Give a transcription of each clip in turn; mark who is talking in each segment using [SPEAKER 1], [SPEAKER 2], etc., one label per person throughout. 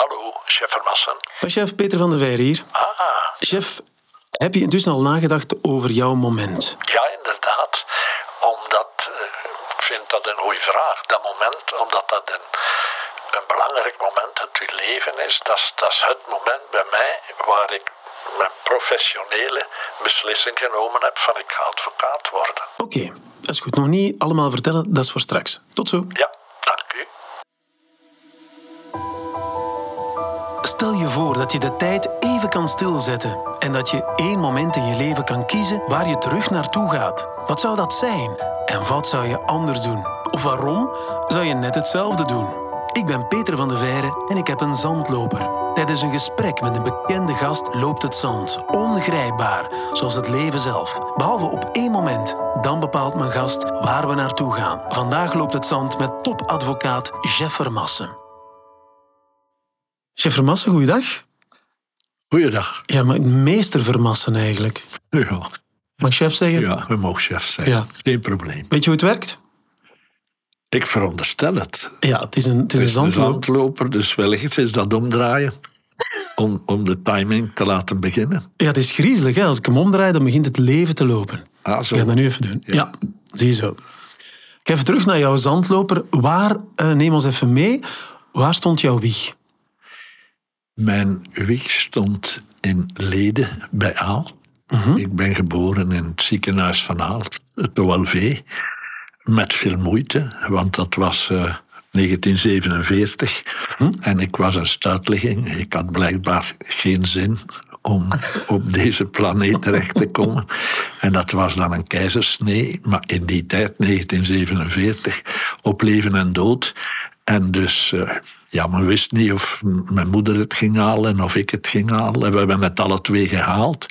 [SPEAKER 1] Hallo, chef Vermassen.
[SPEAKER 2] Chef Peter van de Veer hier.
[SPEAKER 1] Ah,
[SPEAKER 2] Chef, heb je intussen al nagedacht over jouw moment?
[SPEAKER 1] ja, inderdaad. Omdat, eh, ik vind dat een goede vraag, dat moment, omdat dat een, een belangrijk moment uit je leven is. Dat, is. dat is het moment bij mij waar ik mijn professionele beslissing genomen heb van ik ga advocaat worden.
[SPEAKER 2] Oké, dat is goed. Nog niet allemaal vertellen, dat is voor straks. Tot zo.
[SPEAKER 1] Ja, dank u.
[SPEAKER 2] Stel je voor dat je de tijd even kan stilzetten en dat je één moment in je leven kan kiezen waar je terug naartoe gaat. Wat zou dat zijn? En wat zou je anders doen? Of waarom zou je net hetzelfde doen? Ik ben Peter van de Veire en ik heb een zandloper. Tijdens een gesprek met een bekende gast loopt het zand. Ongrijpbaar, zoals het leven zelf. Behalve op één moment. Dan bepaalt mijn gast waar we naartoe gaan. Vandaag loopt het zand met topadvocaat Jeff Vermassen. Jeff Vermassen, goeiedag.
[SPEAKER 3] Goeiedag.
[SPEAKER 2] Ja, maar meester Vermassen eigenlijk.
[SPEAKER 3] Ja,
[SPEAKER 2] Mag ik chef zeggen?
[SPEAKER 3] ja we mogen chef zijn.
[SPEAKER 2] Ja.
[SPEAKER 3] Geen probleem.
[SPEAKER 2] Weet je hoe het werkt?
[SPEAKER 3] Ik veronderstel het.
[SPEAKER 2] Ja, het is een, het is
[SPEAKER 3] Het
[SPEAKER 2] een
[SPEAKER 3] is een
[SPEAKER 2] zandloop.
[SPEAKER 3] zandloper, dus wellicht is dat omdraaien om, om de timing te laten beginnen.
[SPEAKER 2] Ja, het is griezelig. Hè? Als ik hem omdraai, dan begint het leven te lopen.
[SPEAKER 3] Ah,
[SPEAKER 2] Ik
[SPEAKER 3] zo.
[SPEAKER 2] ga dat nu even doen. Ja, zie je zo. Ik even terug naar jouw zandloper. Waar, eh, neem ons even mee, waar stond jouw wieg?
[SPEAKER 3] Mijn wieg stond in Leden bij Aal.
[SPEAKER 2] Mhm.
[SPEAKER 3] Ik ben geboren in het ziekenhuis van Aal, het OLV. Met veel moeite, want dat was eh, 1947.
[SPEAKER 2] Mhm.
[SPEAKER 3] En ik was een stuitligging. Ik had blijkbaar geen zin om op deze planeet terecht te komen. En dat was dan een keizersnee. Maar in die tijd, 1947, op leven en dood. En dus, eh, ja, men wist niet of mijn moeder het ging halen en of ik het ging halen. En we hebben het alle twee gehaald.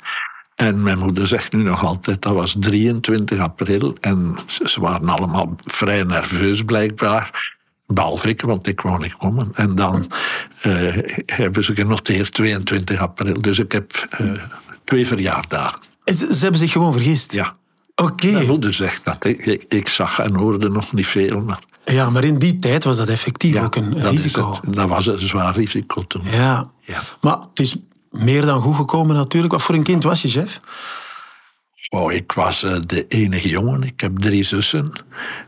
[SPEAKER 3] En mijn moeder zegt nu nog altijd, dat was 23 april. En ze waren allemaal vrij nerveus blijkbaar. Behalve ik, want ik wou niet komen. En dan eh, hebben ze genoteerd 22 april. Dus ik heb eh, twee verjaardagen.
[SPEAKER 2] Ze, ze hebben zich gewoon vergist.
[SPEAKER 3] Ja.
[SPEAKER 2] Oké.
[SPEAKER 3] Mijn moeder zegt dat. Ik, ik, ik zag en hoorde nog niet veel. Maar
[SPEAKER 2] Ja, maar in die tijd was dat effectief
[SPEAKER 3] ja,
[SPEAKER 2] ook een
[SPEAKER 3] dat,
[SPEAKER 2] risico.
[SPEAKER 3] dat was een zwaar risico toen.
[SPEAKER 2] Ja.
[SPEAKER 3] Ja.
[SPEAKER 2] Maar het is meer dan goed gekomen natuurlijk. Wat voor een kind was je, chef?
[SPEAKER 3] Oh, ik was eh, de enige jongen. Ik heb drie zussen.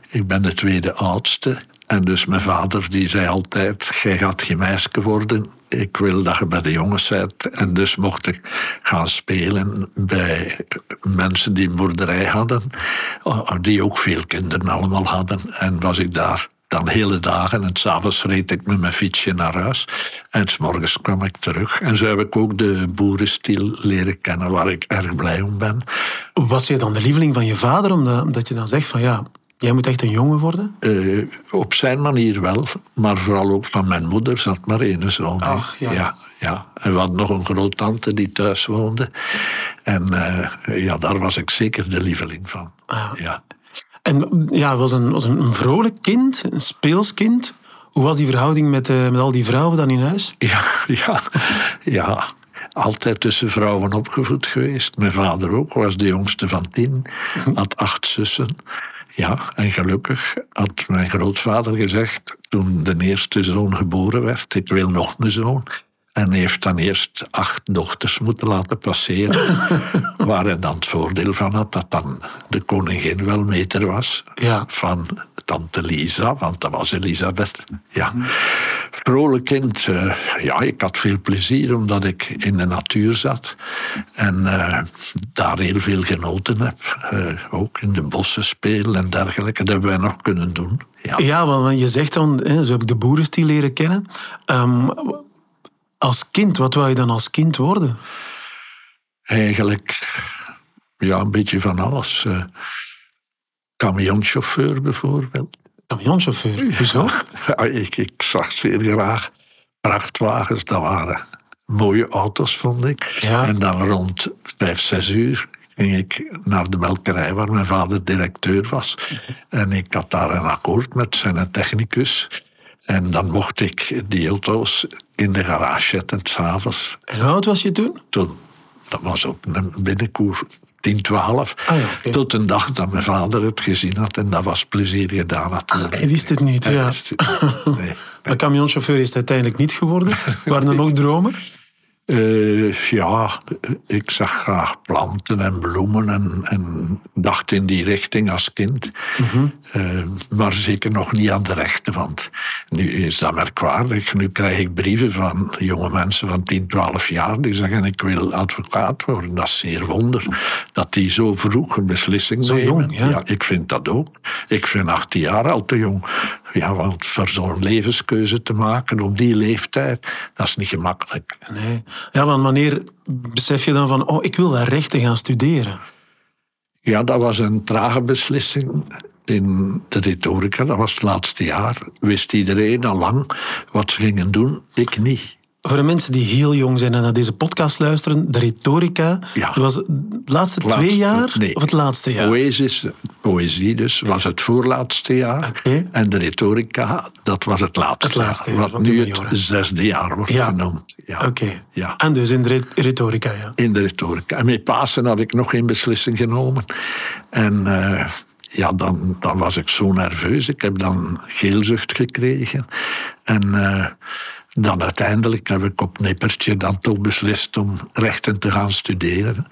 [SPEAKER 3] Ik ben de tweede oudste. En dus mijn vader die zei altijd, jij gaat geen worden. Ik wil dat je bij de jongens bent. En dus mocht ik gaan spelen bij mensen die een boerderij hadden. oh, Die ook veel kinderen allemaal hadden. En was ik daar dan hele dagen. En s'avonds reed ik met mijn fietsje naar huis. En s'morgens kwam ik terug. En zo heb ik ook de boerenstil leren kennen, waar ik erg blij om ben.
[SPEAKER 2] Was je dan de lieveling van je vader, omdat je dan zegt van ja, jij moet echt een jongen worden?
[SPEAKER 3] Eh, op zijn manier wel, maar vooral ook van mijn moeder zat maar één zoon.
[SPEAKER 2] Ach, ja.
[SPEAKER 3] ja. ja. En we hadden nog een groottante die thuis woonde. En eh, ja, daar was ik zeker de lieveling van.
[SPEAKER 2] Ah.
[SPEAKER 3] Ja.
[SPEAKER 2] En ja, was een, was een vrolijk kind, een speels kind. Hoe was die verhouding met, eh, met al die vrouwen dan in huis?
[SPEAKER 3] Ja, ja, ja. Altijd tussen vrouwen opgevoed geweest. Mijn vader ook, was de jongste van tien. Had acht zussen. Ja, en gelukkig had mijn grootvader gezegd... toen de eerste zoon geboren werd... ik wil nog een zoon. En heeft dan eerst acht dochters moeten laten passeren. waar hij dan het voordeel van had... dat dan de koningin wel meter was...
[SPEAKER 2] Ja.
[SPEAKER 3] van tante Lisa, want dat was Elisabeth. Ja. Vrolijk kind. eh, ja, ik had veel plezier omdat ik in de natuur zat. En eh, daar heel veel genoten heb. Eh, ook in de bossen spelen en dergelijke. Dat hebben wij nog kunnen doen. Ja.
[SPEAKER 2] Ja, want je zegt dan, hè, zo heb ik de boerenstil leren kennen. Ehm, als kind, wat wou je dan als kind worden?
[SPEAKER 3] Eigenlijk ja, een beetje van alles. Camionchauffeur bijvoorbeeld.
[SPEAKER 2] Camionchauffeur. Hoezo?
[SPEAKER 3] Ja, ik, ik zag zeer graag vrachtwagens. Dat waren mooie auto's, vond ik.
[SPEAKER 2] Ja.
[SPEAKER 3] En dan rond vijf, zes uur ging ik naar de melkerij waar mijn vader directeur was. En ik had daar een akkoord met zijn technicus. En dan mocht ik die auto's in de garage zetten, s'avonds.
[SPEAKER 2] En hoe oud was je toen?
[SPEAKER 3] Toen, dat was op een binnenkoer 10, 12.
[SPEAKER 2] Ah ja.
[SPEAKER 3] Tot een dag dat mijn vader het gezien had. En dat was plezier gedaan natuurlijk.
[SPEAKER 2] Hij wist het niet, ja.
[SPEAKER 3] Nee.
[SPEAKER 2] Camionchauffeur is het uiteindelijk niet geworden. Waren er nog dromen?
[SPEAKER 3] Eh, ja, ik zag graag planten en bloemen en, en dacht in die richting als kind. Eh, maar zeker nog niet aan de rechten, want nu is dat merkwaardig. Nu krijg ik brieven van jonge mensen van 10, 12 jaar die zeggen ik wil advocaat worden. Dat is zeer wonder dat die zo vroeg een beslissing
[SPEAKER 2] Zo
[SPEAKER 3] nemen.
[SPEAKER 2] jong, ja.
[SPEAKER 3] ik vind dat ook. Ik vind 18 jaar al te jong. Ja, want voor zo'n levenskeuze te maken op die leeftijd, dat is niet gemakkelijk.
[SPEAKER 2] Nee. Ja, want wanneer besef je dan van, oh, ik wil daar rechten gaan studeren?
[SPEAKER 3] Ja, dat was een trage beslissing. In de retorica, dat was het laatste jaar, wist iedereen al lang wat ze gingen doen. Ik niet.
[SPEAKER 2] Voor de mensen die heel jong zijn en naar deze podcast luisteren, de retorica,
[SPEAKER 3] Ja.
[SPEAKER 2] was het laatste,
[SPEAKER 3] Laatste,
[SPEAKER 2] twee jaar
[SPEAKER 3] nee.
[SPEAKER 2] of het laatste jaar?
[SPEAKER 3] Poëzies, poëzie dus, was het voorlaatste jaar. En de retorica, dat was het laatste,
[SPEAKER 2] Het laatste jaar
[SPEAKER 3] Wat nu het zesde jaar wordt
[SPEAKER 2] Ja.
[SPEAKER 3] genoemd. Ja.
[SPEAKER 2] Oké.
[SPEAKER 3] Ja.
[SPEAKER 2] En dus in de re- retorica, ja.
[SPEAKER 3] in de retorica. En met Pasen had ik nog geen beslissing genomen. En eh, ja, dan, dan was ik zo nerveus. Ik heb dan geelzucht gekregen. En eh, dan uiteindelijk heb ik op nippertje dan toch beslist om rechten te gaan studeren.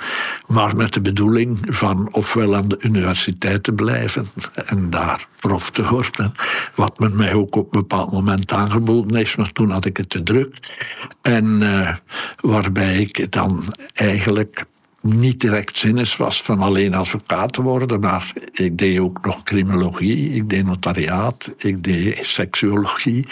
[SPEAKER 3] Maar met de bedoeling van ofwel aan de universiteit te blijven en daar prof te worden. Wat men mij ook op een bepaald moment aangeboden heeft, maar toen had ik het te druk. En eh, waarbij ik dan eigenlijk niet direct zinnig was van alleen advocaat te worden, maar ik deed ook nog criminologie, ik deed notariaat, ik deed seksuologie.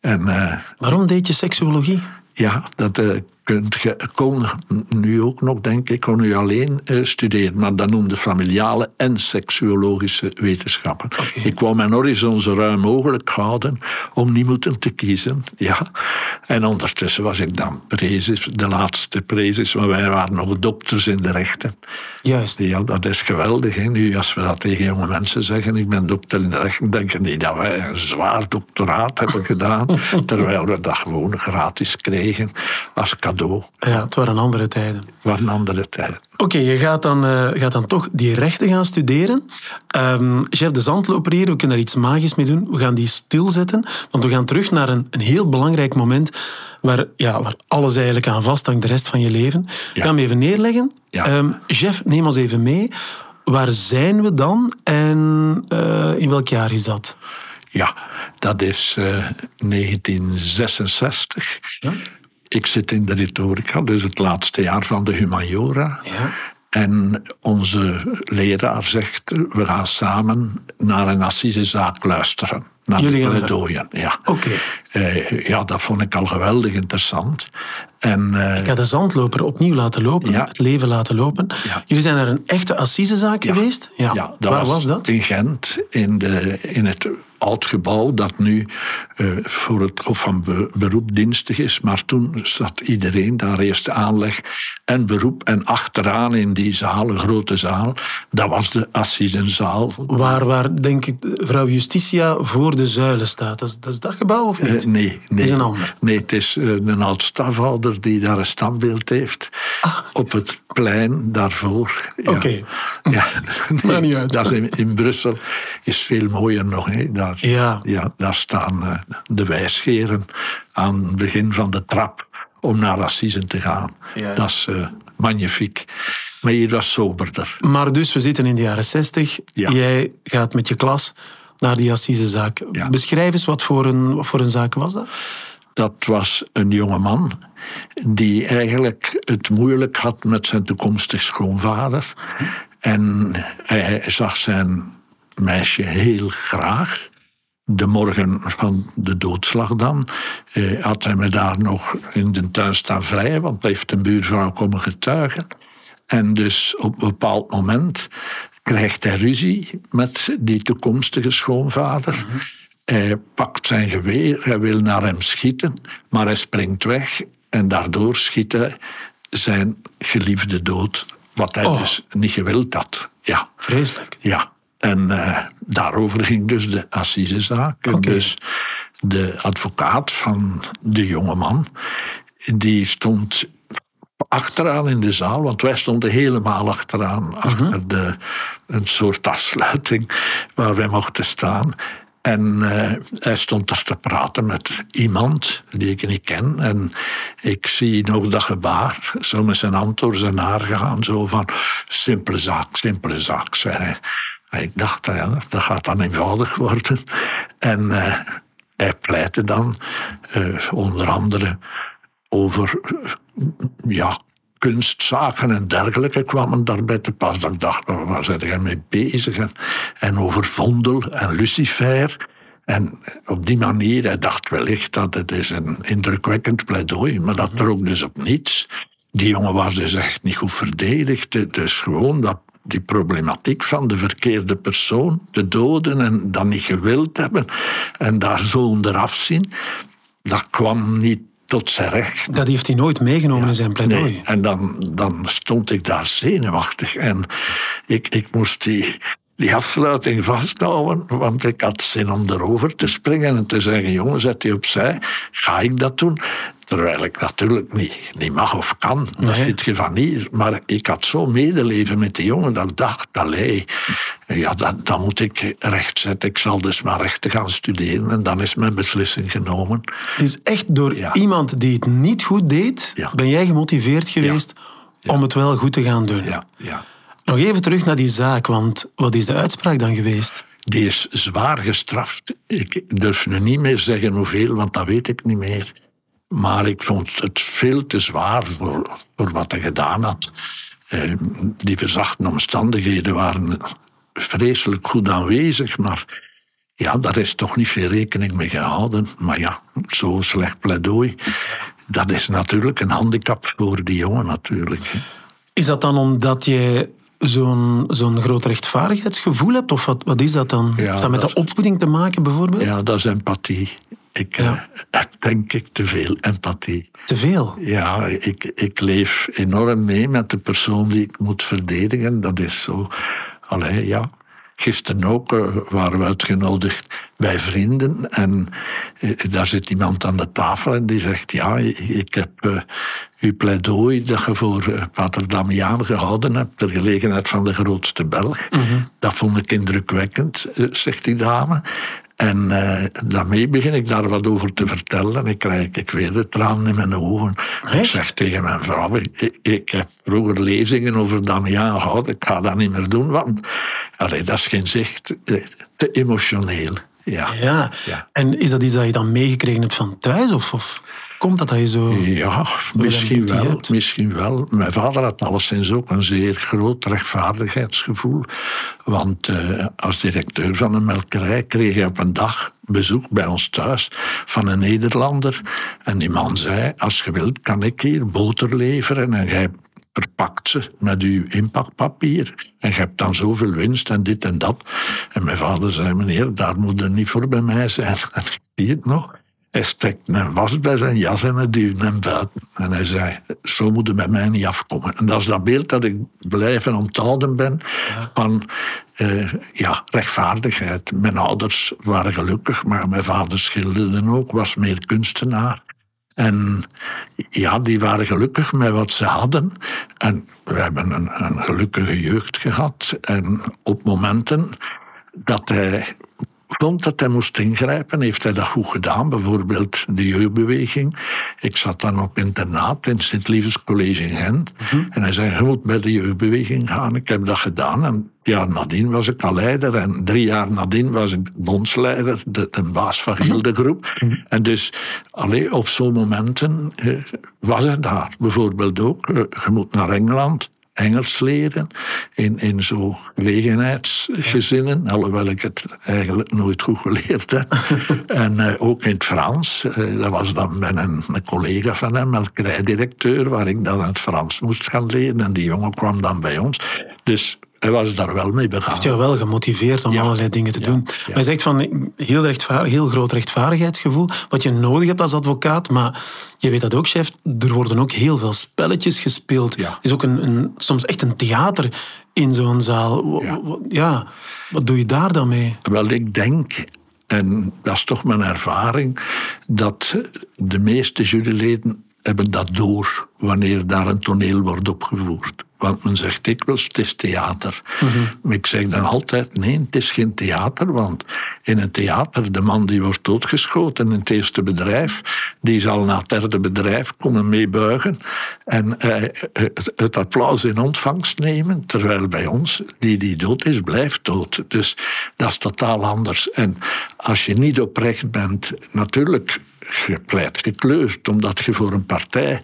[SPEAKER 3] En eh,
[SPEAKER 2] Waarom deed je seksuologie?
[SPEAKER 3] ja, dat eh, je, kon nu ook nog, denk ik, kon u alleen eh, studeren. Maar dat noemde familiale en seksuologische wetenschappen. Ik wou mijn horizon zo ruim mogelijk houden om niet moeten te kiezen. Ja. En ondertussen was ik dan prezes, de laatste prezes, maar wij waren nog dokters in de rechten.
[SPEAKER 2] Juist.
[SPEAKER 3] Ja, dat is geweldig. Hè? Nu, als we dat tegen jonge mensen zeggen, ik ben dokter in de rechten, denken die dat wij een zwaar doctoraat hebben gedaan, terwijl we dat gewoon gratis kregen als cadeau.
[SPEAKER 2] Ja, het waren andere tijden.
[SPEAKER 3] Een andere tijd.
[SPEAKER 2] Oké, je gaat dan, eh, gaat dan toch die rechten gaan studeren. Ehm chef de zandloper hier, we kunnen daar iets magisch mee doen. We gaan die stilzetten, want we gaan terug naar een, een heel belangrijk moment waar, ja, waar alles eigenlijk aan vasthangt de rest van je leven. We
[SPEAKER 3] Ja.
[SPEAKER 2] gaan hem even neerleggen.
[SPEAKER 3] Ja.
[SPEAKER 2] Ehm, chef, neem ons even mee. Waar zijn we dan en eh, in welk jaar is dat?
[SPEAKER 3] Ja, dat is eh, 1966.
[SPEAKER 2] Ja.
[SPEAKER 3] Ik zit in de retorica, dus het laatste jaar van de humaniora.
[SPEAKER 2] Ja.
[SPEAKER 3] En onze leraar zegt, we gaan samen naar een assisezaak luisteren. Naar
[SPEAKER 2] Jullie
[SPEAKER 3] de pleidooien, ja.
[SPEAKER 2] Oké.
[SPEAKER 3] Eh, ja, dat vond ik al geweldig interessant. En eh,
[SPEAKER 2] Ik ga de zandloper opnieuw laten lopen,
[SPEAKER 3] Ja.
[SPEAKER 2] het leven laten lopen.
[SPEAKER 3] Ja.
[SPEAKER 2] Jullie zijn naar een echte assisezaak geweest? Ja.
[SPEAKER 3] Dat
[SPEAKER 2] Waar was, dat?
[SPEAKER 3] In Gent, in, de, in het oud gebouw dat nu eh, voor het Hof van Be- Beroep dienstig is. Maar toen zat iedereen daar eerst aanleg en beroep. En achteraan in die zaal, een grote zaal, dat was de assisenzaal.
[SPEAKER 2] Waar, waar, denk ik, vrouw Justitia voor de zuilen staat. Dat is dat, is dat gebouw of niet?
[SPEAKER 3] Eh, nee, nee.
[SPEAKER 2] is een ander.
[SPEAKER 3] Nee, het is eh, een oud stafhouder die daar een standbeeld heeft. Op het plein daarvoor. Ja.
[SPEAKER 2] Ah. Oké.
[SPEAKER 3] Ja.
[SPEAKER 2] Niet uit.
[SPEAKER 3] Dat is in, in Brussel is veel mooier nog. Hè. Daar,
[SPEAKER 2] Ja.
[SPEAKER 3] Ja, daar staan eh, de wijsgeren aan het begin van de trap om naar Assisen te gaan.
[SPEAKER 2] Juist.
[SPEAKER 3] Dat is eh, magnifiek. Maar hier was soberder.
[SPEAKER 2] Maar dus, we zitten in de jaren zestig.
[SPEAKER 3] Ja.
[SPEAKER 2] Jij gaat met je klas naar die assisezaak.
[SPEAKER 3] Ja.
[SPEAKER 2] Beschrijf eens, wat voor, een, wat voor een zaak was dat?
[SPEAKER 3] Dat was een jonge man die eigenlijk het moeilijk had met zijn toekomstig schoonvader. En hij zag zijn meisje heel graag. De morgen van de doodslag dan eh, had hij me daar nog in de tuin staan vrij, want hij heeft een buurvrouw komen getuigen. En dus op een bepaald moment krijgt hij ruzie met die toekomstige schoonvader. Hij pakt zijn geweer, hij wil naar hem schieten, maar hij springt weg en daardoor schiet hij zijn geliefde dood, wat hij
[SPEAKER 2] Oh.
[SPEAKER 3] dus niet gewild had. Ja.
[SPEAKER 2] Vreselijk.
[SPEAKER 3] Ja, en eh, daarover ging dus de assisezaak.
[SPEAKER 2] Oké.
[SPEAKER 3] dus de advocaat van de jonge man, die stond achteraan in de zaal, want wij stonden helemaal achteraan, achter de, een soort afsluiting waar wij mochten staan. En eh, hij stond dus te praten met iemand die ik niet ken. En ik zie nog dat gebaar, zo met zijn hand door zijn haar gaan. Zo van, simpele zaak, simpele zaak, zei hij. En ik dacht, ja, dat gaat dan eenvoudig worden. En uh, hij pleitte dan uh, onder andere over ja, kunstzaken en dergelijke kwamen daarbij te pas. Dat ik dacht, waar zijn jij mee bezig? En over Vondel en Lucifer. En op die manier, hij dacht wellicht dat het is een indrukwekkend pleidooi, maar dat trok dus op niets. Die jongen was dus echt niet goed verdedigd. Dus gewoon dat, die problematiek van de verkeerde persoon, te doden en dat niet gewild hebben en daar zo onder zien, dat kwam niet tot zijn recht.
[SPEAKER 2] Dat heeft hij nooit meegenomen in zijn pleidooi.
[SPEAKER 3] Nee. En dan, dan stond ik daar zenuwachtig en ik, ik moest die, die afsluiting vasthouden, want ik had zin om erover te springen en te zeggen, jongen, zet die opzij, ga ik dat doen? Terwijl ik natuurlijk niet, niet mag of kan. Dat zit je van hier. Maar ik had zo medeleven met die jongen dat ik dacht, allee, ja, dat, dat moet ik rechtzetten. Ik zal dus maar rechten gaan studeren. En dan is mijn beslissing genomen.
[SPEAKER 2] Dus echt door iemand die het niet goed deed, ben jij gemotiveerd geweest om het wel goed te gaan doen?
[SPEAKER 3] Ja, ja.
[SPEAKER 2] Nog even terug naar die zaak, want wat is de uitspraak dan geweest?
[SPEAKER 3] Die is zwaar gestraft. Ik durf nu niet meer zeggen hoeveel, want dat weet ik niet meer. Maar ik vond het veel te zwaar voor, voor wat hij gedaan had. Eh, die verzachte omstandigheden waren vreselijk goed aanwezig, maar ja, daar is toch niet veel rekening mee gehouden. Maar ja, zo'n slecht pleidooi, dat is natuurlijk een handicap voor die jongen natuurlijk.
[SPEAKER 2] Is dat dan omdat je zo'n zo'n groot rechtvaardigheidsgevoel hebt? Of wat, wat is dat dan? Ja, Heeft dat met de opvoeding te maken bijvoorbeeld?
[SPEAKER 3] Ja, dat is empathie. Ik ja. uh, heb denk ik te veel empathie.
[SPEAKER 2] Te veel?
[SPEAKER 3] Ja, ik, ik leef enorm mee met de persoon die ik moet verdedigen. Dat is zo. Allee, ja. Gisteren ook uh, waren we uitgenodigd bij vrienden. En uh, daar zit iemand aan de tafel en die zegt: Ja, ik heb uh, uw pleidooi dat je voor Pater Damiaan gehouden hebt, ter gelegenheid van de grootste Belg. Mm -hmm. Dat vond ik indrukwekkend, zegt die dame. En uh, daarmee begin ik daar wat over te vertellen. En ik krijg ik weer de tranen in mijn ogen. Echt? Ik zeg tegen mijn vrouw, ik, ik, heb vroeger lezingen over Damian gehad. Ik ga dat niet meer doen, want allee, dat is geen zicht. Te emotioneel. Ja.
[SPEAKER 2] Ja. ja. En is dat iets dat je dan meegekregen hebt van thuis? Of, of komt dat dat je zo...
[SPEAKER 3] Ja, misschien wel, misschien wel. Mijn vader had alleszins ook een zeer groot rechtvaardigheidsgevoel. Want uh, als directeur van een melkerij kreeg hij op een dag bezoek bij ons thuis van een Nederlander. En die man zei, als je wilt kan ik hier boter leveren en jij verpakt ze met uw inpakpapier. En je hebt dan zoveel winst en dit en dat. En mijn vader zei, meneer, daar moet er niet voor bij mij zijn. En ik zie het nog. Hij stekte een was bij zijn jas en hij duwde hem buiten. En hij zei, zo moet je bij mij niet afkomen. En dat is dat beeld dat ik blijven onthouden ben van uh, ja, rechtvaardigheid. Mijn ouders waren gelukkig, maar mijn vader schilderde ook, was meer kunstenaar. En ja, die waren gelukkig met wat ze hadden. En we hebben een, een gelukkige jeugd gehad. En op momenten dat hij vond dat hij moest ingrijpen, heeft hij dat goed gedaan. Bijvoorbeeld de jeugdbeweging. Ik zat dan op internaat in Sint-Lievens College in Gent. Mm -hmm. En hij zei, je moet bij de jeugdbeweging gaan. Ik heb dat gedaan. En een jaar nadien was ik al leider. En drie jaar nadien was ik bondsleider, de, de baas van heel de groep. Mm -hmm. En dus allee, op zo'n momenten eh, was hij daar. Bijvoorbeeld ook, eh, je moet naar Engeland. Engels leren in, in zo'n gelegenheidsgezinnen, alhoewel ik het eigenlijk nooit goed geleerd heb. en uh, ook in het Frans. Uh, dat was dan met een, een collega van hem, melkerijdirecteur, waar ik dan het Frans moest gaan leren. En die jongen kwam dan bij ons. Dus hij was daar wel mee begaan.
[SPEAKER 2] Heeft jou wel gemotiveerd om ja. allerlei dingen te ja. doen. Ja. Maar je zegt van heel, rechtvaardig, heel groot rechtvaardigheidsgevoel, wat je nodig hebt als advocaat, maar je weet dat ook, chef, er worden ook heel veel spelletjes gespeeld. Is ook een, een, soms echt een theater in zo'n zaal. Ja. wat doe je daar dan mee?
[SPEAKER 3] Wel, ik denk en dat is toch mijn ervaring, dat de meeste juryleden hebben dat door wanneer daar een toneel wordt opgevoerd. Want men zegt dikwijls, het is theater. Maar ik zeg dan altijd, nee, het is geen theater. Want in een theater, de man die wordt doodgeschoten in het eerste bedrijf, die zal na het derde bedrijf komen meebuigen en eh, het applaus in ontvangst nemen. Terwijl bij ons, die die dood is, blijft dood. Dus dat is totaal anders. En als je niet oprecht bent, natuurlijk, je pleit gekleurd, omdat je voor een partij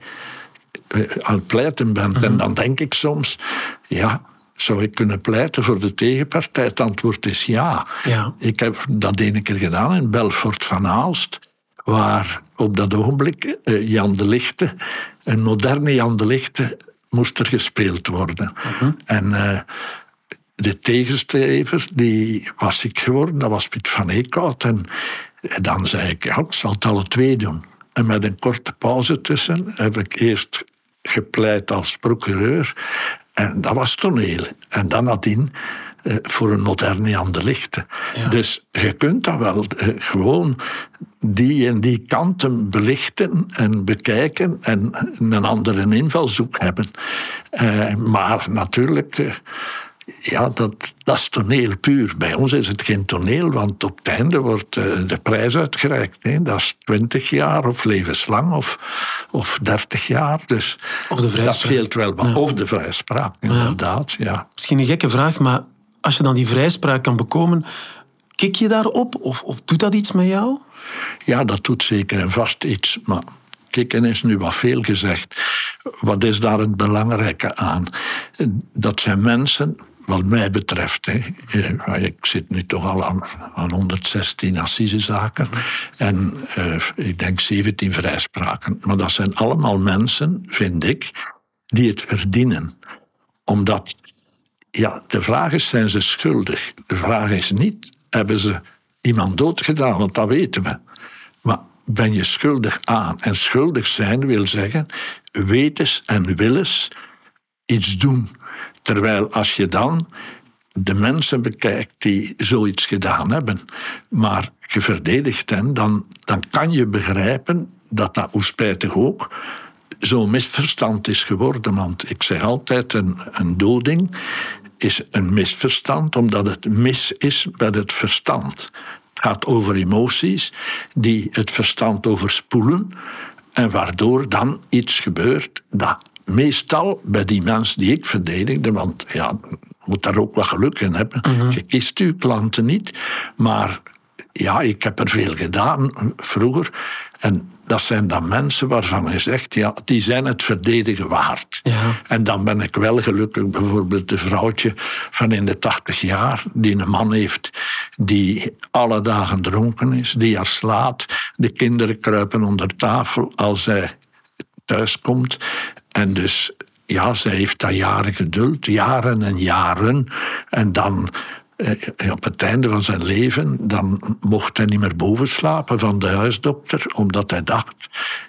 [SPEAKER 3] aan het pleiten bent. En dan denk ik soms, ja, zou ik kunnen pleiten voor de tegenpartij? Het antwoord is ja.
[SPEAKER 2] Ja.
[SPEAKER 3] Ik heb dat ene keer gedaan in Belfort van Aalst, waar op dat ogenblik eh, Jan de Lichte, een moderne Jan de Lichte, moest er gespeeld worden. En eh, de tegenstrever, die was ziek geworden, dat was Piet van Eekhout. En dan zei ik, ja, ik zal het alle twee doen. En met een korte pauze tussen heb ik eerst gepleit als procureur. En dat was toneel. En dan nadien eh, voor een moderne Jan de Lichte. Dus je kunt dat wel eh, gewoon die en die kanten belichten en bekijken en een andere invalshoek hebben. Eh, maar natuurlijk... ja, dat, dat is toneel puur. Bij ons is het geen toneel, want op het einde wordt de prijs uitgereikt. Dat is 20 jaar of levenslang of, of 30 jaar. Dus
[SPEAKER 2] Of de
[SPEAKER 3] dat
[SPEAKER 2] vrijspraak.
[SPEAKER 3] scheelt wel. Of de vrijspraak, inderdaad. Ja.
[SPEAKER 2] Misschien een gekke vraag, maar als je dan die vrijspraak kan bekomen, kik je daarop? Of, of doet dat iets met jou?
[SPEAKER 3] ja, dat doet zeker en vast iets. Maar kikken is nu wat veel gezegd. Wat is daar het belangrijke aan? Dat zijn mensen, wat mij betreft, hè, ik zit nu toch al aan, aan 116 assisezaken en eh, ik denk 17 vrijspraken. Maar dat zijn allemaal mensen, vind ik, die het verdienen. Omdat, ja, de vraag is, zijn ze schuldig? De vraag is niet, hebben ze iemand doodgedaan? Want dat weten we. Maar ben je schuldig aan? En schuldig zijn wil zeggen, wetens en willens iets doen. Terwijl als je dan de mensen bekijkt die zoiets gedaan hebben, maar je verdedigt hen, dan, dan kan je begrijpen dat dat, hoe spijtig ook, zo'n misverstand is geworden. Want ik zeg altijd, een, een doding is een misverstand, omdat het mis is met het verstand. Het gaat over emoties die het verstand overspoelen en waardoor dan iets gebeurt dat meestal bij die mensen die ik verdedigde, want ja, je moet daar ook wat geluk in hebben. Je kiest uw klanten niet, maar ja, ik heb er veel gedaan vroeger. En dat zijn dan mensen waarvan je zegt, ja, die zijn het verdedigen waard.
[SPEAKER 2] Ja.
[SPEAKER 3] En dan ben ik wel gelukkig, bijvoorbeeld een vrouwtje van in de tachtig jaar, die een man heeft die alle dagen dronken is, die haar slaat. De kinderen kruipen onder tafel als hij thuis komt. En dus, ja, zij heeft dat jaren geduld, jaren en jaren. En dan, eh, op het einde van zijn leven, dan mocht hij niet meer boven slapen van de huisdokter, omdat hij dacht,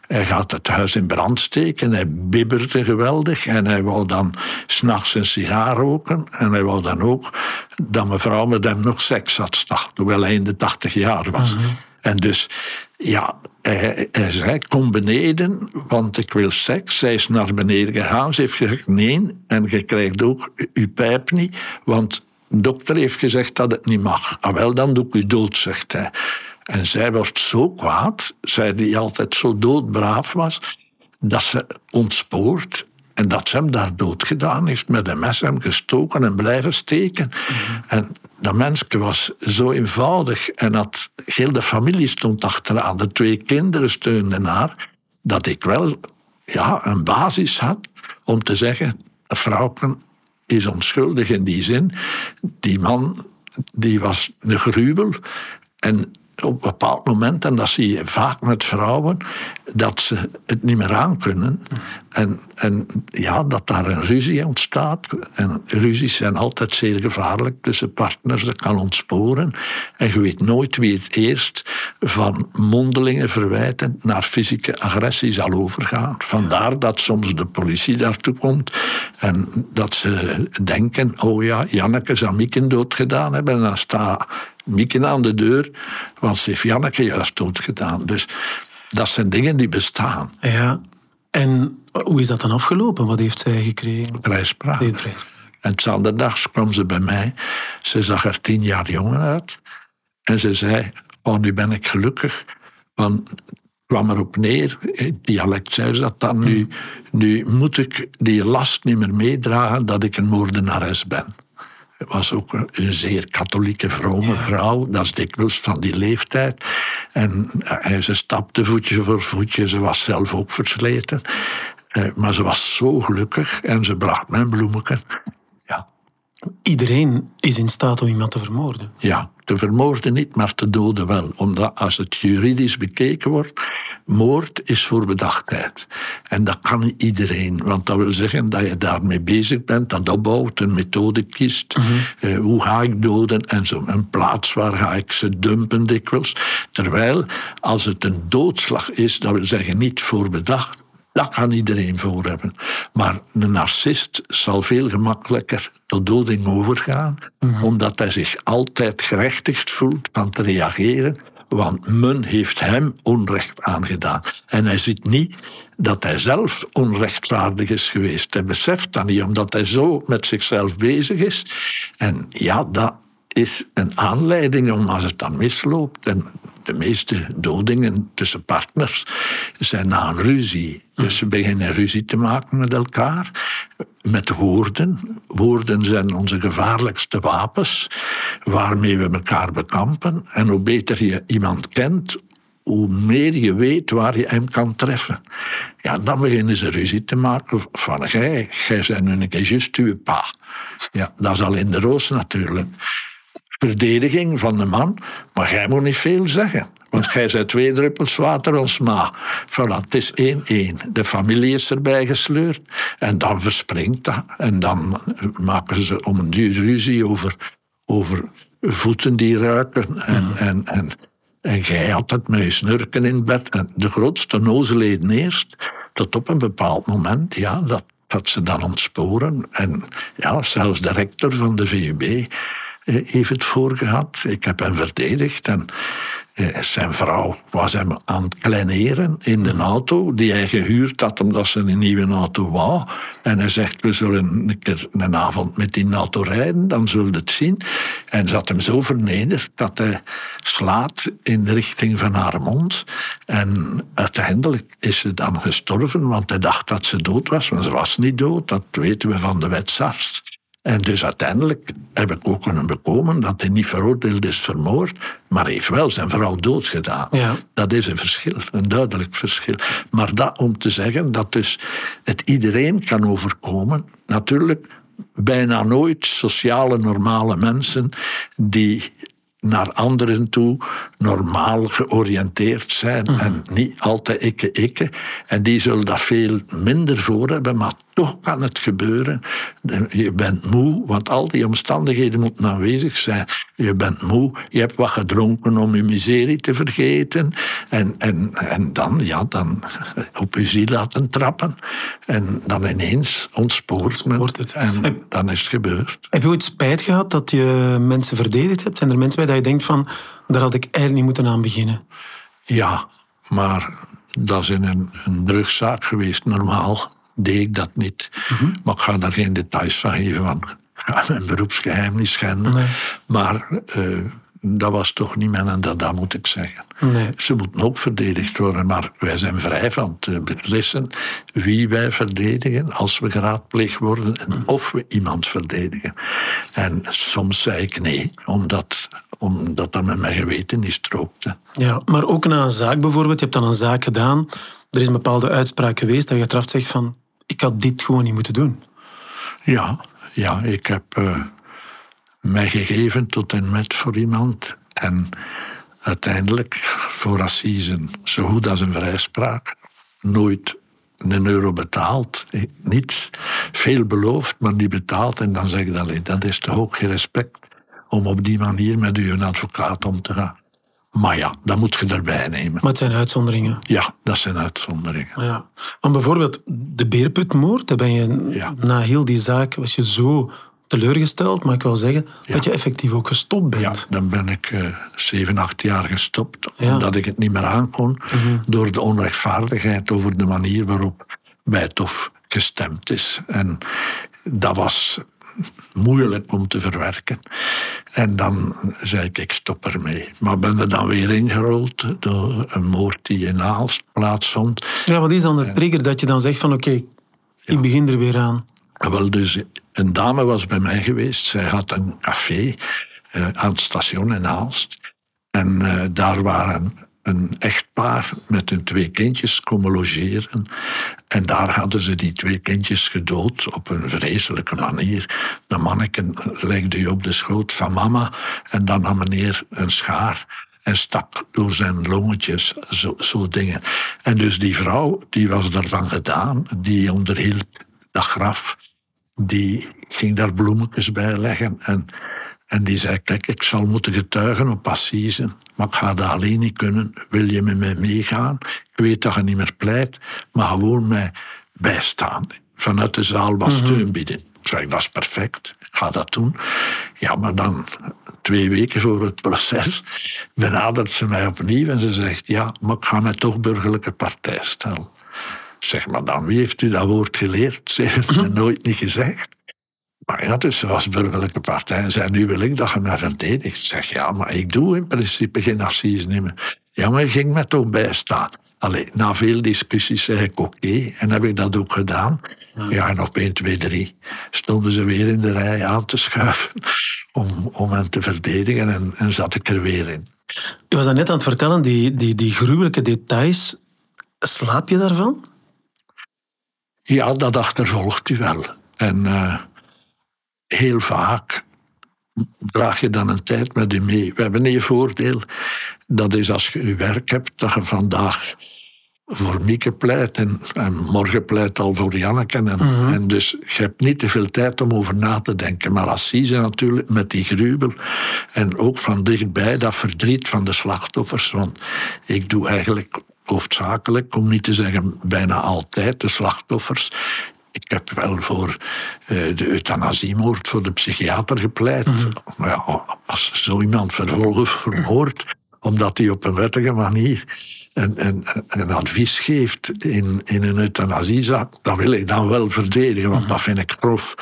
[SPEAKER 3] hij gaat het huis in brand steken. Hij bibberde geweldig en hij wou dan s'nachts een sigaar roken. En hij wou dan ook dat mevrouw met hem nog seks had hoewel hij in de tachtig jaar was. En dus, ja, hij, zei, kom beneden, want ik wil seks. Zij is naar beneden gegaan. Ze heeft gezegd, nee, en je krijgt ook uw pijp niet, want de dokter heeft gezegd dat het niet mag. Ah, wel, dan doe ik u dood, zegt hij. En zij wordt zo kwaad, zij die altijd zo doodbraaf was, dat ze ontspoort en dat ze hem daar dood gedaan heeft, met een mes hem gestoken en blijven steken. En dat mensje was zo eenvoudig en had, heel de familie stond achteraan, de twee kinderen steunden haar, dat ik wel ja, een basis had om te zeggen, vrouwken is onschuldig in die zin. Die man die was een gruwel en op een bepaald moment, en dat zie je vaak met vrouwen, dat ze het niet meer aankunnen. En, en ja, dat daar een ruzie ontstaat. En ruzies zijn altijd zeer gevaarlijk tussen partners. Dat kan ontsporen. En je weet nooit wie het eerst van mondelinge verwijten naar fysieke agressie zal overgaan. Vandaar dat soms de politie daartoe komt en dat ze denken: oh ja, Janneke zou Mieken doodgedaan hebben. En dan staat Mieken aan de deur, want ze heeft Janneke juist doodgedaan. Dus dat zijn dingen die bestaan.
[SPEAKER 2] Ja. En hoe is dat dan afgelopen? Wat heeft zij gekregen?
[SPEAKER 3] Prijspraak.
[SPEAKER 2] Nee, prijs.
[SPEAKER 3] En zondags kwam ze bij mij. Ze zag er tien jaar jonger uit. En ze zei, oh, nu ben ik gelukkig. Want het kwam erop neer, in dialect zei ze dat dan, nu, nu moet ik die last niet meer meedragen dat ik een moordenares ben. Het was ook een, zeer katholieke, vrome vrouw. Dat is dikwijls van die leeftijd. En eh, ze stapte voetje voor voetje. Ze was zelf ook versleten. Eh, maar ze was zo gelukkig en ze bracht mijn bloemetje.
[SPEAKER 2] Iedereen is in staat om iemand te vermoorden.
[SPEAKER 3] Ja, te vermoorden niet, maar te doden wel. Omdat als het juridisch bekeken wordt, moord is voor bedachtheid. En dat kan iedereen. Want dat wil zeggen dat je daarmee bezig bent, dat opbouwt, een methode kiest. eh, hoe ga ik doden en zo. Een plaats waar ga ik ze dumpen dikwijls. Terwijl, als het een doodslag is, dat wil zeggen niet voor bedacht, dat kan iedereen voor hebben. Maar een narcist zal veel gemakkelijker tot doding overgaan, omdat hij zich altijd gerechtigd voelt van te reageren, want men heeft hem onrecht aangedaan. En hij ziet niet dat hij zelf onrechtvaardig is geweest. Hij beseft dat niet, omdat hij zo met zichzelf bezig is. En ja, dat is een aanleiding om als het dan misloopt. En de meeste dodingen tussen partners zijn na een ruzie. Dus ze beginnen ruzie te maken met elkaar. Met woorden. Woorden zijn onze gevaarlijkste wapens. Waarmee we elkaar bekampen. En hoe beter je iemand kent, hoe meer je weet waar je hem kan treffen. Ja, dan beginnen ze ruzie te maken van jij, jij bent nu een keer juist uw pa. Ja, dat is al in de roos natuurlijk verdediging van de man, maar jij moet niet veel zeggen. Want jij bent twee druppels water als ma. Voilà, het is één-één. De familie is erbij gesleurd. En dan verspringt dat. En dan maken ze om een duur ruzie over, over voeten die ruiken. En, en, en, en jij had het met snurken in bed. En de grootste nozeleden eerst. Tot op een bepaald moment, ja, dat, dat ze dan ontsporen. En ja, zelfs de rector van de VUB heeft het voorgehad. Ik heb hem verdedigd en eh, zijn vrouw was hem aan het kleineren in de auto die hij gehuurd had omdat ze een nieuwe auto wou. En hij zegt, we zullen een keer een avond met die auto rijden, dan zullen we het zien. En ze had hem zo vernederd dat hij slaat in de richting van haar mond. En uiteindelijk is ze dan gestorven, want hij dacht dat ze dood was, maar ze was niet dood. Dat weten we van de wetsarts. En dus uiteindelijk heb ik ook kunnen bekomen dat hij niet veroordeeld is vermoord, maar heeft wel zijn vrouw doodgedaan.
[SPEAKER 2] Ja.
[SPEAKER 3] Dat is een verschil, een duidelijk verschil. Maar dat om te zeggen dat dus het iedereen kan overkomen, natuurlijk bijna nooit sociale, normale mensen die naar anderen toe normaal georiënteerd zijn en niet altijd ikke, ikke. En die zullen dat veel minder voor hebben, maar toch kan het gebeuren. Je bent moe, want al die omstandigheden moeten aanwezig zijn. Je bent moe, je hebt wat gedronken om je miserie te vergeten. En, en, en dan, ja, dan op je ziel laten trappen. En dan ineens ontspoort men.
[SPEAKER 2] Het.
[SPEAKER 3] En dan is het gebeurd.
[SPEAKER 2] Heb je ooit spijt gehad dat je mensen verdedigd hebt? Zijn er mensen bij dat je denkt van, daar had ik eigenlijk niet moeten aan beginnen?
[SPEAKER 3] Ja, maar dat is in een, een drugszaak geweest. Normaal deed ik dat niet. Maar ik ga daar geen details van geven, want ik ga mijn beroepsgeheim niet schenden.
[SPEAKER 2] Nee.
[SPEAKER 3] Maar eh, dat was toch niet mijn en dat, dat moet ik zeggen.
[SPEAKER 2] Nee.
[SPEAKER 3] Ze moeten ook verdedigd worden, maar wij zijn vrij van te beslissen wie wij verdedigen als we geraadpleegd worden en of we iemand verdedigen. En soms zei ik nee, omdat, omdat dat met mijn geweten niet strookte.
[SPEAKER 2] Ja, maar ook na een zaak bijvoorbeeld. Je hebt dan een zaak gedaan. Er is een bepaalde uitspraak geweest dat je achteraf zegt van, ik had dit gewoon niet moeten doen.
[SPEAKER 3] Ja, ja ik heb eh, mij gegeven tot en met voor iemand. En uiteindelijk voor assisen, zo goed als een vrijspraak, nooit een euro betaald. Niet veel beloofd, maar niet betaald. En dan zeg ik, dat is toch ook geen respect om op die manier met uw advocaat om te gaan. Maar ja, dat moet je erbij nemen.
[SPEAKER 2] Maar het zijn uitzonderingen.
[SPEAKER 3] Ja, dat zijn uitzonderingen.
[SPEAKER 2] Ja. Want bijvoorbeeld de beerputmoord, daar ben je
[SPEAKER 3] Ja.
[SPEAKER 2] na heel die zaak, was je zo teleurgesteld, maar ik wil zeggen dat je effectief ook gestopt bent.
[SPEAKER 3] Ja, dan ben ik eh, zeven, acht jaar gestopt.
[SPEAKER 2] Ja.
[SPEAKER 3] Omdat ik het niet meer aankon. Door de onrechtvaardigheid over de manier waarop bij het Hof gestemd is. En dat was moeilijk om te verwerken. En dan zei ik, ik stop ermee. Maar ben er dan weer ingerold door een moord die in Aalst plaatsvond.
[SPEAKER 2] Ja, wat is dan de trigger dat je dan zegt van oké, ik begin er weer aan?
[SPEAKER 3] Wel, dus een dame was bij mij geweest. Zij had een café uh, aan het station in Aalst. En uh, daar waren een echtpaar met hun twee kindjes komen logeren. En daar hadden ze die twee kindjes gedood op een vreselijke manier. De manneken legde je op de schoot van mama en dan nam meneer een schaar en stak door zijn longetjes, zo, zo dingen. En dus die vrouw, die was daarvan gedaan, die onderhield dat graf, die ging daar bloemetjes bij leggen en en die zei, kijk, ik zal moeten getuigen op assise, maar ik ga dat alleen niet kunnen. Wil je met mij meegaan? Ik weet dat je niet meer pleit, maar gewoon mij bijstaan. Vanuit de zaal was mhm. steun bieden. Ik zei, dat is perfect, ik ga dat doen. Ja, maar dan, twee weken voor het proces, benadert ze mij opnieuw en ze zegt, ja, maar ik ga mij toch burgerlijke partij stellen. Zeg maar dan, wie heeft u dat woord geleerd? Ze heeft me nooit niet gezegd. Maar ja, dus was burgerlijke partij zei, nu wil ik dat je mij verdedigt. Ik zeg, ja, maar ik doe in principe geen assise nemen. Ja, maar je ging me toch bijstaan. Allee, na veel discussies zei ik oké, en heb ik dat ook gedaan. Ja, en op 1, 2, 3 stonden ze weer in de rij aan te schuiven om, om hen te verdedigen en, en zat ik er weer in.
[SPEAKER 2] Je was net aan het vertellen, die, die, die gruwelijke details. Slaap je daarvan?
[SPEAKER 3] Ja, dat achtervolgt u wel. En... Uh, heel vaak draag je dan een tijd met je mee. We hebben één voordeel. Dat is als je je werk hebt, dat je vandaag voor Mieke pleit en, en morgen pleit al voor Janneke. En, mhm. en, dus je hebt niet te veel tijd om over na te denken. Maar Assise natuurlijk met die gruwel en ook van dichtbij dat verdriet van de slachtoffers. Want ik doe eigenlijk hoofdzakelijk, om niet te zeggen bijna altijd, de slachtoffers ik heb wel voor uh, de euthanasiemoord voor de psychiater gepleit. Maar ja, als zo iemand vervolgens vermoordt, omdat hij op een wettige manier een, een, een, advies geeft in, in een euthanasiezaak, dan wil ik dan wel verdedigen, want mhm. dat vind ik grof.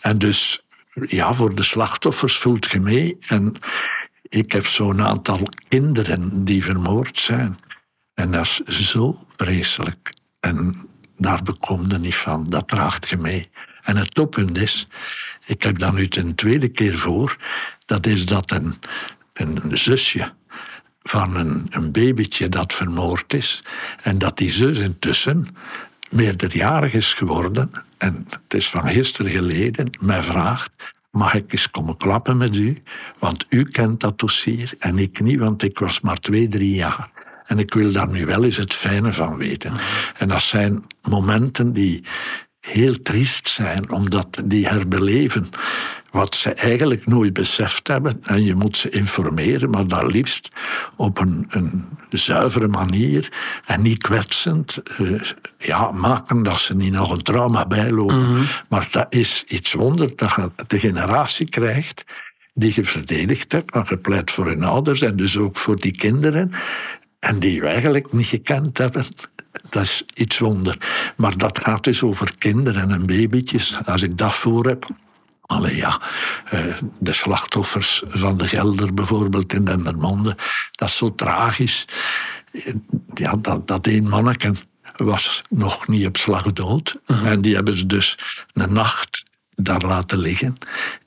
[SPEAKER 3] En dus, ja, voor de slachtoffers voelt je mee. En ik heb zo'n aantal kinderen die vermoord zijn. En dat is zo vreselijk. En daar bekomde niet van. Dat draagt je mee. En het toppunt is, ik heb dan nu ten tweede keer voor, dat is dat een, een zusje van een, een babytje dat vermoord is, en dat die zus intussen meerderjarig is geworden, en het is van gisteren geleden, mij vraagt, mag ik eens komen klappen met u? Want u kent dat dossier en ik niet, want ik was maar twee, drie jaar. En ik wil daar nu wel eens het fijne van weten. En dat zijn momenten die heel triest zijn, omdat die herbeleven wat ze eigenlijk nooit beseft hebben. En je moet ze informeren, maar dan liefst op een, een zuivere manier en niet kwetsend. Uh, ja, maken dat ze niet nog een trauma bijlopen. Mhm. Maar dat is iets wonder dat je de generatie krijgt die je verdedigd hebt, en gepleit voor hun ouders en dus ook voor die kinderen en die we eigenlijk niet gekend hebben. Dat is iets wonder. Maar dat gaat dus over kinderen en babytjes. Als ik dat voor heb. Allee ja, eh, de slachtoffers van de Gelder bijvoorbeeld in Dendermonde. Dat is zo tragisch. Ja, dat, dat één manneke was nog niet op slag dood. Mhm. En die hebben ze dus een nacht daar laten liggen.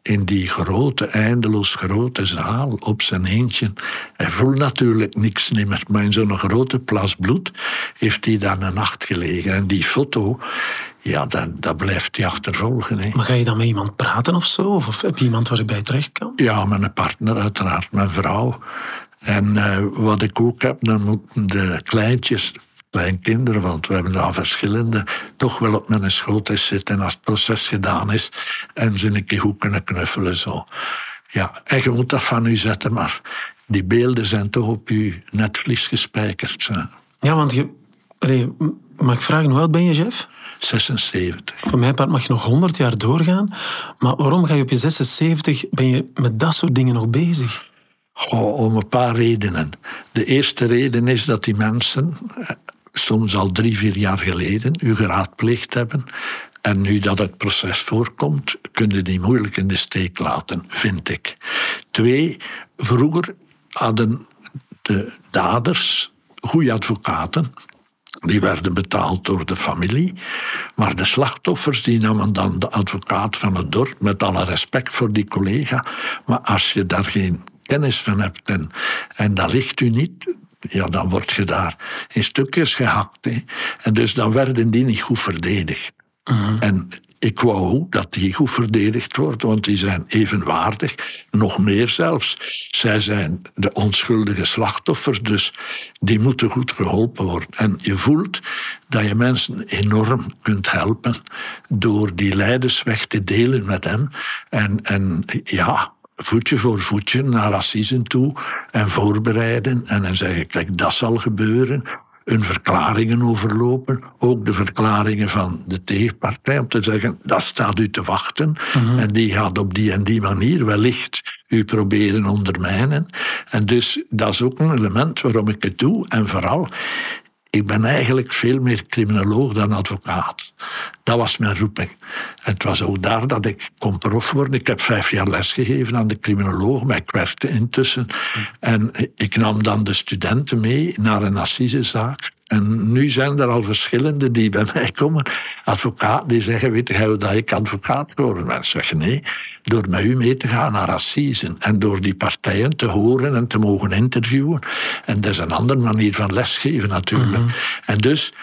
[SPEAKER 3] In die grote, eindeloos grote zaal op zijn eentje. Hij voelt natuurlijk niks meer, maar in zo'n grote plas bloed heeft hij daar een nacht gelegen. En die foto, ja, dat, dat blijft hij achtervolgen. Hè.
[SPEAKER 2] Maar ga je dan met iemand praten of zo? Of heb je iemand waar je bij terecht kan?
[SPEAKER 3] Ja, met een partner uiteraard, mijn vrouw. En uh, wat ik ook heb, dan moeten de kleintjes kinderen, want we hebben daar verschillende, toch wel op mijn schoot is zitten als het proces gedaan is en ze een keer goed kunnen knuffelen. Zo. Ja, en je moet dat van u zetten, maar die beelden zijn toch op uw netvlies gespijkerd.
[SPEAKER 2] Ja, want je... mag ik vragen, hoe oud ben je, Jeff?
[SPEAKER 3] 76.
[SPEAKER 2] Voor mijn part mag je nog 100 jaar doorgaan. Maar waarom ga je op je 76, ben je met dat soort dingen nog bezig?
[SPEAKER 3] om een paar redenen. De eerste reden is dat die mensen soms al drie, vier jaar geleden u geraadpleegd hebben. En nu dat het proces voorkomt, kun je die moeilijk in de steek laten, vind ik. Twee, vroeger hadden de daders goede advocaten. Die werden betaald door de familie. Maar de slachtoffers die namen dan de advocaat van het dorp, met alle respect voor die collega. Maar als je daar geen kennis van hebt en, en dat ligt u niet, ja, dan word je daar in stukjes gehakt. Hè. En dus dan werden die niet goed verdedigd. En ik wou dat die goed verdedigd wordt, want die zijn evenwaardig, nog meer zelfs. Zij zijn de onschuldige slachtoffers, dus die moeten goed geholpen worden. En je voelt dat je mensen enorm kunt helpen door die lijdensweg te delen met hem. En, en ja, voetje voor voetje naar Assisen toe en voorbereiden en dan zeggen, kijk, dat zal gebeuren hun verklaringen overlopen. Ook de verklaringen van de tegenpartij. Om te zeggen, dat staat u te wachten. En die gaat op die en die manier wellicht u proberen ondermijnen. En dus dat is ook een element waarom ik het doe. En vooral, ik ben eigenlijk veel meer criminoloog dan advocaat. Dat was mijn roeping. Het was ook daar dat ik kon prof worden. Ik heb vijf jaar lesgegeven aan de criminoloog, maar ik werkte intussen. En ik nam dan de studenten mee naar een assisezaak. En nu zijn er al verschillende die bij mij komen, advocaten, die zeggen, weet je dat ik advocaat word? Mensen zeggen nee, door met u mee te gaan naar assisen en door die partijen te horen en te mogen interviewen. En dat is een andere manier van lesgeven natuurlijk. En dus,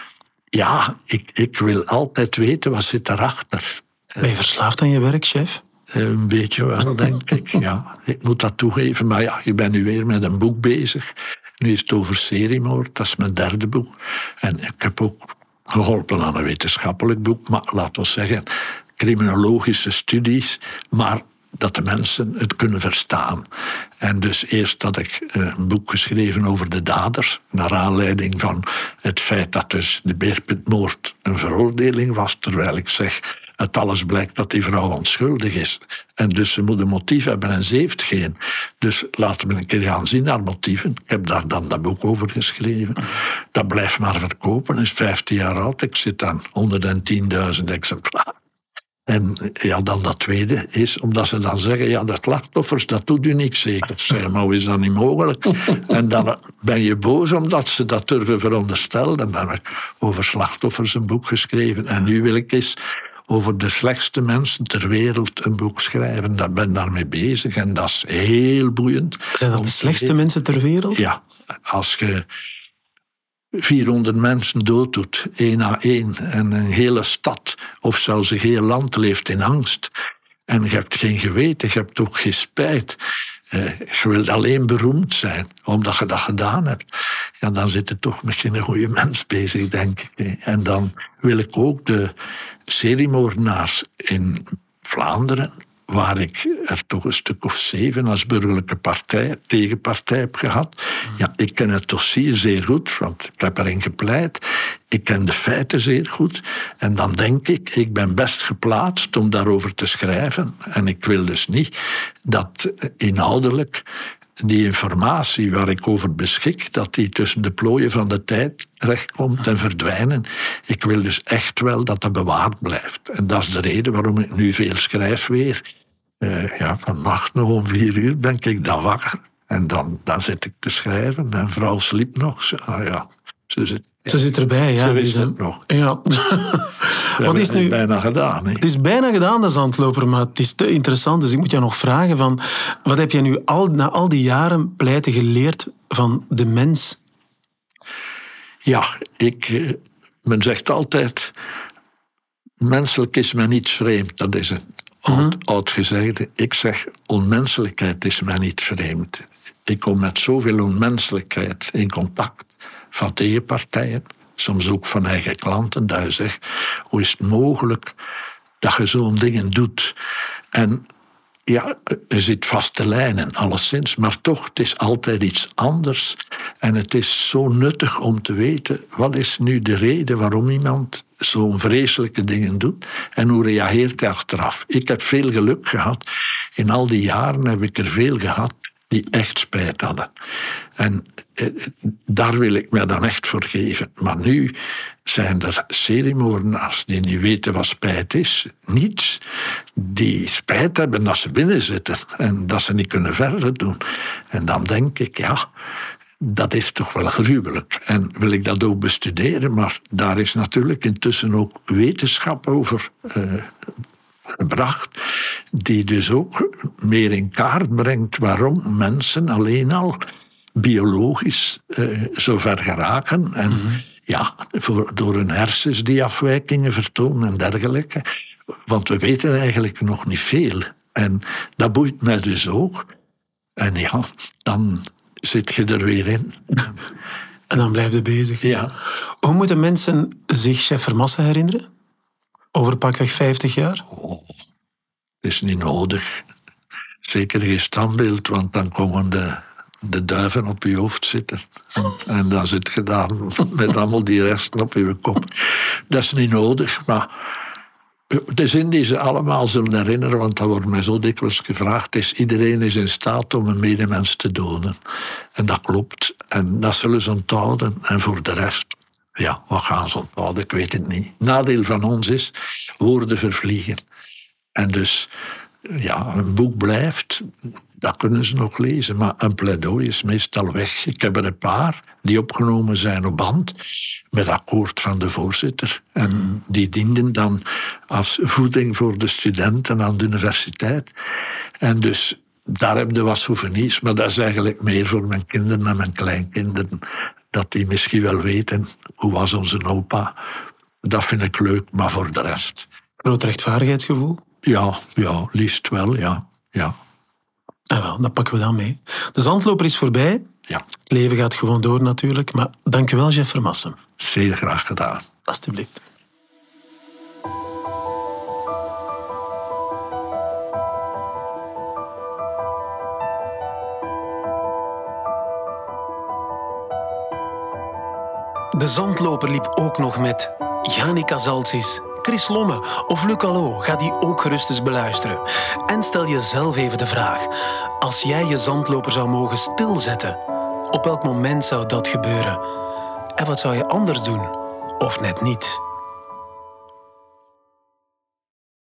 [SPEAKER 3] ja, ik, ik wil altijd weten wat zit erachter.
[SPEAKER 2] Ben je verslaafd aan je werk, chef?
[SPEAKER 3] Een beetje wel, denk ik. Ja, ik moet dat toegeven. Maar ja, je bent nu weer met een boek bezig. Nu is het over seriemoord, dat is mijn derde boek. En ik heb ook geholpen aan een wetenschappelijk boek, maar laten we zeggen, criminologische studies, maar dat de mensen het kunnen verstaan. En dus eerst had ik eh, een boek geschreven over de daders, naar aanleiding van het feit dat dus de Beerputmoord een veroordeling was, terwijl ik zeg, uit alles blijkt dat die vrouw onschuldig is. En dus ze moet een motief hebben en ze heeft geen. Dus laten we een keer gaan zien naar motieven. Ik heb daar dan dat boek over geschreven. Dat blijft maar verkopen, is 15 jaar oud. Ik zit aan 110.000 exemplaren. En ja, dan dat tweede is omdat ze dan zeggen, ja, dat slachtoffers, dat doet u niks zeker. Zeg, maar hoe is dat niet mogelijk? En dan ben je boos omdat ze dat durven veronderstellen. En dan heb ik over slachtoffers een boek geschreven. En nu wil ik eens over de slechtste mensen ter wereld een boek schrijven. Daar ben ik daarmee bezig en dat is heel boeiend.
[SPEAKER 2] Zijn dat de slechtste mensen ter wereld?
[SPEAKER 3] Ja, als je 400 mensen dood doet, één na één, en een hele stad of zelfs een heel land leeft in angst. En je hebt geen geweten, je hebt ook geen spijt. Eh, je wilt alleen beroemd zijn, omdat je dat gedaan hebt. Ja, dan zit je toch met geen goede mens bezig, denk ik. En dan wil ik ook de seriemoordenaars in Vlaanderen waar ik er toch een stuk of zeven als burgerlijke partij, tegenpartij heb gehad. Ja, ik ken het dossier zeer goed, want ik heb erin gepleit. Ik ken de feiten zeer goed. En dan denk ik, ik ben best geplaatst om daarover te schrijven. En ik wil dus niet dat inhoudelijk die informatie waar ik over beschik, dat die tussen de plooien van de tijd terechtkomt en verdwijnen. Ik wil dus echt wel dat dat bewaard blijft. En dat is de reden waarom ik nu veel schrijf weer. Uh, ja, vannacht nog om vier uur ben ik dan wakker. En dan, dan zit ik te schrijven. Mijn vrouw sliep nog. Ah ja, ze zit
[SPEAKER 2] ze zit erbij, ja.
[SPEAKER 3] Ze wist het nog.
[SPEAKER 2] Ja.
[SPEAKER 3] Wat is nu bijna gedaan. Hè?
[SPEAKER 2] Het is bijna gedaan, dat zandloper, maar het is te interessant. Dus ik moet jou nog vragen: van, wat heb jij nu al, na al die jaren pleiten geleerd van de mens?
[SPEAKER 3] Ja, ik, men zegt altijd: menselijk is men niets vreemd. Dat is een oud, oud gezegde. Ik zeg: onmenselijkheid is mij niet vreemd. Ik kom met zoveel onmenselijkheid in contact van tegenpartijen, soms ook van eigen klanten, dat je zegt, hoe is het mogelijk dat je zo'n dingen doet? En ja, je zit vaste lijnen, alleszins, maar toch, het is altijd iets anders. En het is zo nuttig om te weten, wat is nu de reden waarom iemand zo'n vreselijke dingen doet en hoe reageert hij achteraf. Ik heb veel geluk gehad. In al die jaren heb ik er veel gehad die echt spijt hadden. En daar wil ik me dan echt voor geven. Maar nu zijn er seriemoordenaars die niet weten wat spijt is. Niets. Die spijt hebben dat ze binnen zitten en dat ze niet kunnen verder doen. En dan denk ik, ja, dat is toch wel gruwelijk. En wil ik dat ook bestuderen, maar daar is natuurlijk intussen ook wetenschap over uh, gebracht, die dus ook meer in kaart brengt waarom mensen alleen al biologisch uh, zo ver geraken. En mhm. ja, voor, door hun hersens die afwijkingen vertonen en dergelijke. Want we weten eigenlijk nog niet veel. En dat boeit mij dus ook. En ja, dan zit je er weer in.
[SPEAKER 2] En dan blijf je bezig.
[SPEAKER 3] Ja.
[SPEAKER 2] Hoe moeten mensen zich chef Vermassen herinneren? Over pakweg 50 jaar?
[SPEAKER 3] Oh, is niet nodig. Zeker geen standbeeld, want dan komen de, de duiven op je hoofd zitten. En, dan zit je daar met allemaal die resten op je kop. Dat is niet nodig, maar de zin die ze allemaal zullen herinneren, want dat wordt mij zo dikwijls gevraagd, is iedereen is in staat om een medemens te doden. En dat klopt. En dat zullen ze onthouden. En voor de rest, ja, wat gaan ze onthouden? Ik weet het niet. Nadeel van ons is, woorden vervliegen. En dus, ja, een boek blijft, dat kunnen ze nog lezen. Maar een pleidooi is meestal weg. Ik heb er een paar die opgenomen zijn op band met akkoord van de voorzitter. En die dienden dan als voeding voor de studenten aan de universiteit. En dus daar heb je wat souvenirs, maar dat is eigenlijk meer voor mijn kinderen en mijn kleinkinderen. Dat die misschien wel weten hoe was onze opa. Dat vind ik leuk, maar voor de rest.
[SPEAKER 2] Groot rechtvaardigheidsgevoel?
[SPEAKER 3] Ja, ja, liefst wel, ja. ja.
[SPEAKER 2] Ah, wel, dat pakken we dan mee. De zandloper is voorbij.
[SPEAKER 3] Ja.
[SPEAKER 2] Het leven gaat gewoon door natuurlijk. Maar dank u wel, Jeff Vermassen.
[SPEAKER 3] Zeer graag gedaan.
[SPEAKER 2] Alsjeblieft. De zandloper liep ook nog met Janica Zaltsis, Chris Lomme of Luc Allo. Ga die ook gerust eens beluisteren. En stel jezelf even de vraag. Als jij je zandloper zou mogen stilzetten, op welk moment zou dat gebeuren? En wat zou je anders doen? Of net niet?